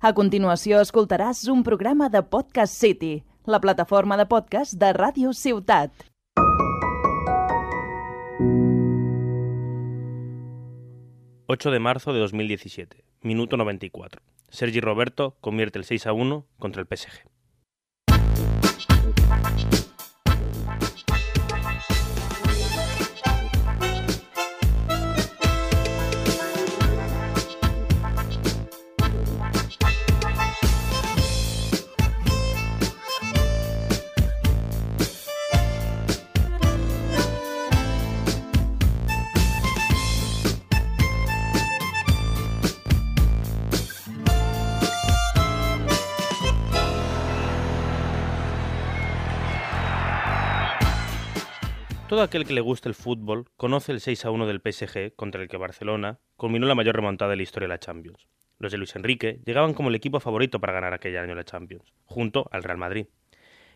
A continuació escoltaràs un programa de Podcast City, la plataforma de podcast de Ràdio Ciutat. ...8 de marzo de 2017, minuto 94. Sergi Roberto convierte el 6 a 1 contra el PSG. Todo aquel que le guste el fútbol conoce el 6 a 1 del PSG contra el que Barcelona culminó la mayor remontada de la historia de la Champions. Los de Luis Enrique llegaban como el equipo favorito para ganar aquel año la Champions, junto al Real Madrid.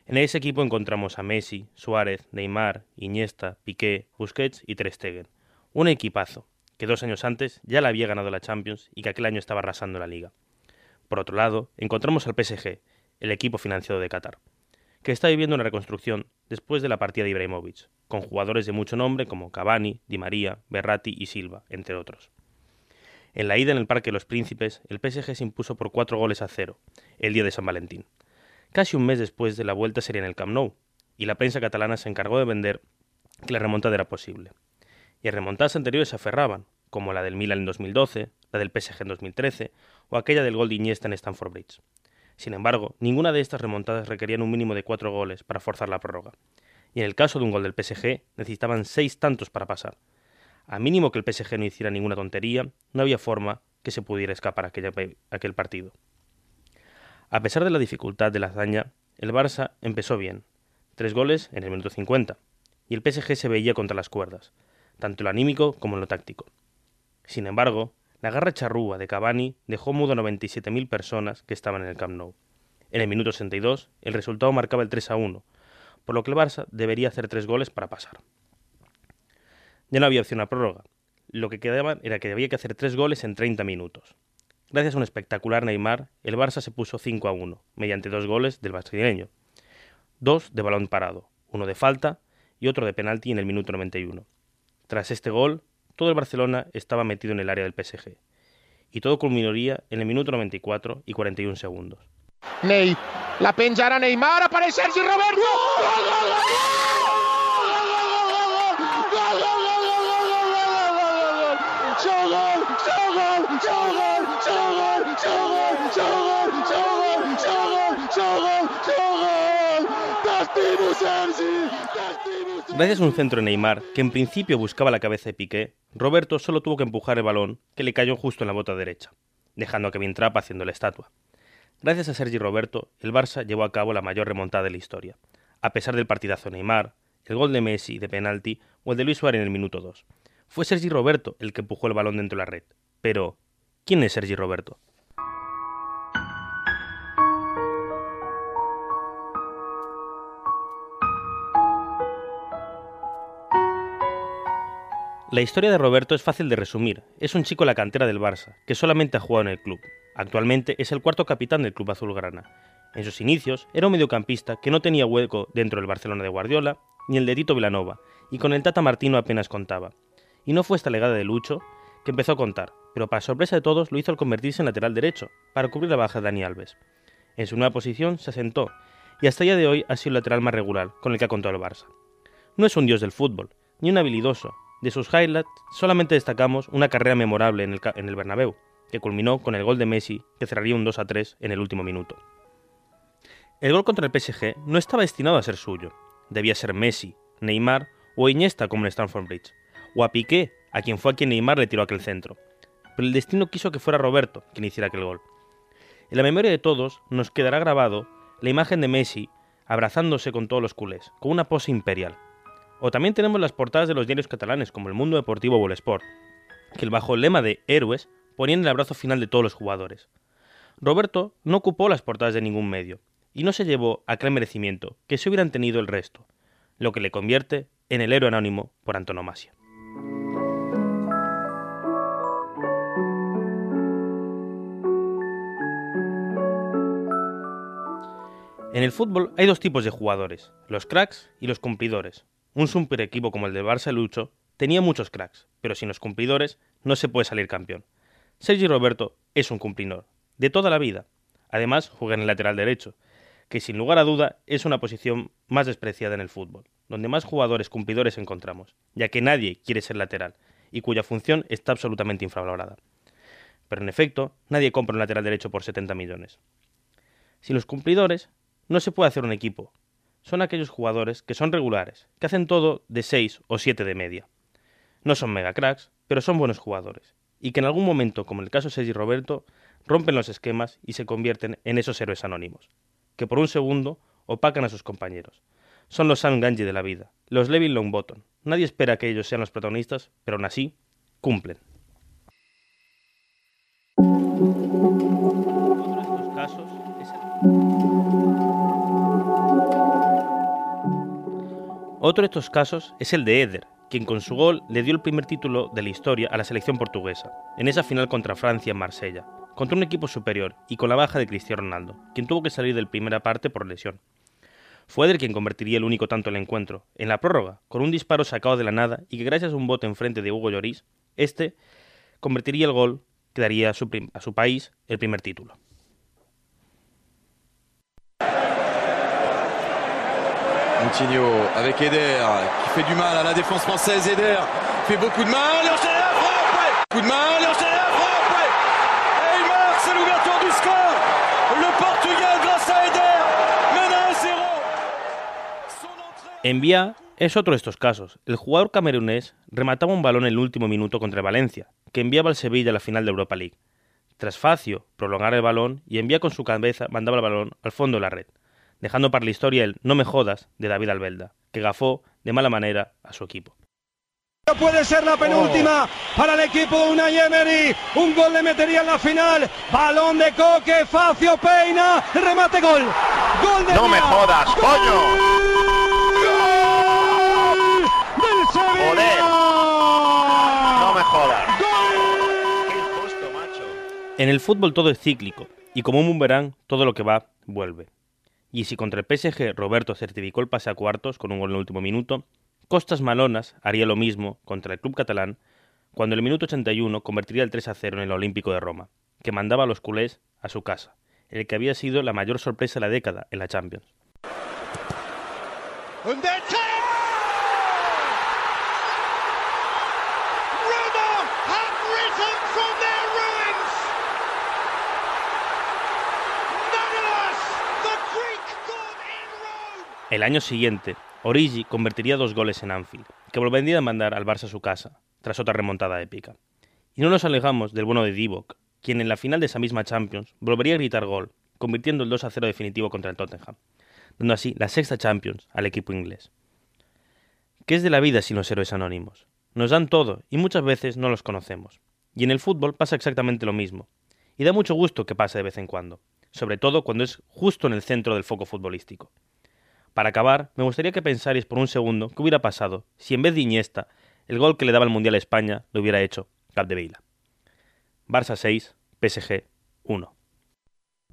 En ese equipo encontramos a Messi, Suárez, Neymar, Iniesta, Piqué, Busquets y Ter. Un equipazo que dos años antes ya la había ganado la Champions y que aquel año estaba arrasando la liga. Por otro lado, encontramos al PSG, el equipo financiado de Qatar que está viviendo una reconstrucción después de la partida de Ibrahimovic, con jugadores de mucho nombre como Cavani, Di María, Berratti y Silva, entre otros. En la ida en el Parque de los Príncipes, el PSG se impuso por cuatro goles a cero, el día de San Valentín. Casi un mes después de la vuelta sería en el Camp Nou, y la prensa catalana se encargó de vender que la remontada era posible. Y remontadas anteriores se aferraban, como la del Milan en 2012, la del PSG en 2013 o aquella del gol de Iniesta en Stamford Bridge. Sin embargo, ninguna de estas remontadas requerían un mínimo de cuatro goles para forzar la prórroga, y en el caso de un gol del PSG necesitaban seis tantos para pasar. A mínimo que el PSG no hiciera ninguna tontería, no había forma que se pudiera escapar aquella, aquel partido. A pesar de la dificultad de la hazaña, el Barça empezó bien, tres goles en el minuto 50, y el PSG se veía contra las cuerdas, tanto en lo anímico como en lo táctico. Sin embargo, la garra charrúa de Cavani dejó mudo a 97.000 personas que estaban en el Camp Nou. En el minuto 62, el resultado marcaba el 3 a 1, por lo que el Barça debería hacer tres goles para pasar. Ya no había opción a prórroga. Lo que quedaba era que había que hacer tres goles en 30 minutos. Gracias a un espectacular Neymar, el Barça se puso 5 a 1, mediante dos goles del brasileño. Dos de balón parado, uno de falta y otro de penalti en el minuto 91. Tras este gol, todo el Barcelona estaba metido en el área del PSG. Y todo culminaría en el minuto 94 y 41 segundos. Ney, la penjarà Neymar, apareix Sergi Roberto! Gracias a un centro de Neymar, que en principio buscaba la cabeza de Piqué, Roberto solo tuvo que empujar el balón, que le cayó justo en la bota derecha, dejando a Kevin Trapp haciendo la estatua. Gracias a Sergi Roberto, el Barça llevó a cabo la mayor remontada de la historia, a pesar del partidazo de Neymar, el gol de Messi de penalti o el de Luis Suárez en el minuto 2. Fue Sergi Roberto el que empujó el balón dentro de la red. Pero, ¿quién es Sergi Roberto? La historia de Roberto es fácil de resumir. Es un chico de la cantera del Barça, que solamente ha jugado en el club. Actualmente es el cuarto capitán del club azulgrana. En sus inicios era un mediocampista que no tenía hueco dentro del Barcelona de Guardiola, ni el de Tito Vilanova, y con el Tata Martino apenas contaba. Y no fue esta legada de Lucho que empezó a contar, pero para sorpresa de todos lo hizo al convertirse en lateral derecho, para cubrir la baja de Dani Alves. En su nueva posición se asentó, y hasta el día de hoy ha sido el lateral más regular con el que ha contado el Barça. No es un dios del fútbol, ni un habilidoso, de sus highlights solamente destacamos una carrera memorable en el, en Bernabéu, que culminó con el gol de Messi, que cerraría un 2 a 3 en el último minuto. El gol contra el PSG no estaba destinado a ser suyo. Debía ser Messi, Neymar o Iniesta como en Stamford Bridge, o a Piqué, a quien fue a quien Neymar le tiró aquel centro. Pero el destino quiso que fuera Roberto quien hiciera aquel gol. En la memoria de todos nos quedará grabado la imagen de Messi abrazándose con todos los culés, con una pose imperial, o también tenemos las portadas de los diarios catalanes, como el Mundo Deportivo o el Sport, que bajo el lema de héroes ponían el abrazo final de todos los jugadores. Roberto no ocupó las portadas de ningún medio, y no se llevó aquel merecimiento que se hubieran tenido el resto, lo que le convierte en el héroe anónimo por antonomasia. En el fútbol hay dos tipos de jugadores, los cracks y los cumplidores. Un super equipo como el de Barça Lucho tenía muchos cracks, pero sin los cumplidores no se puede salir campeón. Sergi Roberto es un cumplidor, de toda la vida. Además, juega en el lateral derecho, que sin lugar a duda es una posición más despreciada en el fútbol, donde más jugadores cumplidores encontramos, ya que nadie quiere ser lateral, y cuya función está absolutamente infravalorada. Pero en efecto, nadie compra un lateral derecho por 70 millones. Sin los cumplidores, no se puede hacer un equipo. Son aquellos jugadores que son regulares, que hacen todo de 6 o 7 de media. No son mega cracks, pero son buenos jugadores, y que en algún momento, como en el caso de Sergi Roberto, rompen los esquemas y se convierten en esos héroes anónimos, que por un segundo opacan a sus compañeros. Son los Sam Ganji de la vida, los Levin Longbottom. Nadie espera que ellos sean los protagonistas, pero aún así cumplen. Otro de estos casos es el de Eder, quien con su gol le dio el primer título de la historia a la selección portuguesa, en esa final contra Francia en Marsella, contra un equipo superior y con la baja de Cristiano Ronaldo, quien tuvo que salir de primera parte por lesión. Fue Eder quien convertiría el único tanto el encuentro, en la prórroga, con un disparo sacado de la nada y que gracias a un bote enfrente de Hugo Lloris, este convertiría el gol que daría a su país el primer título. Coutinho Eder française. Eder fait beaucoup de mal. Enchaîne la frappe, ouais. Coup de mal, enchaîne la frappe, ouais. Et il marque, c'est l'ouverture du score. Le Portugal, grâce à Eder, mène à 1-0. Son entrée... Envía es otro de estos casos. El jugador camerunés remataba un balón en el último minuto contra Valencia, que enviaba al Sevilla a la final de Europa League. Tras Facio prolongar el balón y envía con su cabeza mandaba el balón al fondo de la red dejando para la historia el No me jodas de David Albelda, que gafó de mala manera a su equipo. Puede ser la penúltima para el equipo de Unai Emery. Un gol le metería en la final. Balón de Coque, Facio Peina, remate gol. Gol de No me jodas, ¡Gol! coño. ¡Gol! ¡Del Sevilla! No me jodas. ¡Gol! Qué injusto, macho. En el fútbol todo es cíclico, y como un boomerang, todo lo que va, vuelve. Y si contra el PSG Roberto certificó el pase a cuartos con un gol en el último minuto, Costas Malonas haría lo mismo contra el club catalán cuando en el minuto 81 convertiría el 3 a 0 en el Olímpico de Roma, que mandaba a los culés a su casa, el que había sido la mayor sorpresa de la década en la Champions. El año siguiente, Origi convertiría dos goles en Anfield, que volvería a mandar al Barça a su casa, tras otra remontada épica. Y no nos alejamos del bueno de Divock, quien en la final de esa misma Champions volvería a gritar gol, convirtiendo el 2 a 0 definitivo contra el Tottenham, dando así la sexta Champions al equipo inglés. ¿Qué es de la vida sin los héroes anónimos? Nos dan todo y muchas veces no los conocemos. Y en el fútbol pasa exactamente lo mismo. Y da mucho gusto que pase de vez en cuando, sobre todo cuando es justo en el centro del foco futbolístico. Para acabar, me gustaría que pensarais por un segundo qué hubiera pasado si en vez de Iniesta, el gol que le daba el Mundial a España lo hubiera hecho Capdevila. Barça 6, PSG 1.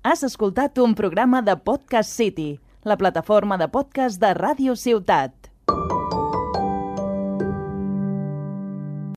Has escoltat un programa de Podcast City, la plataforma de podcast de Ràdio Ciutat.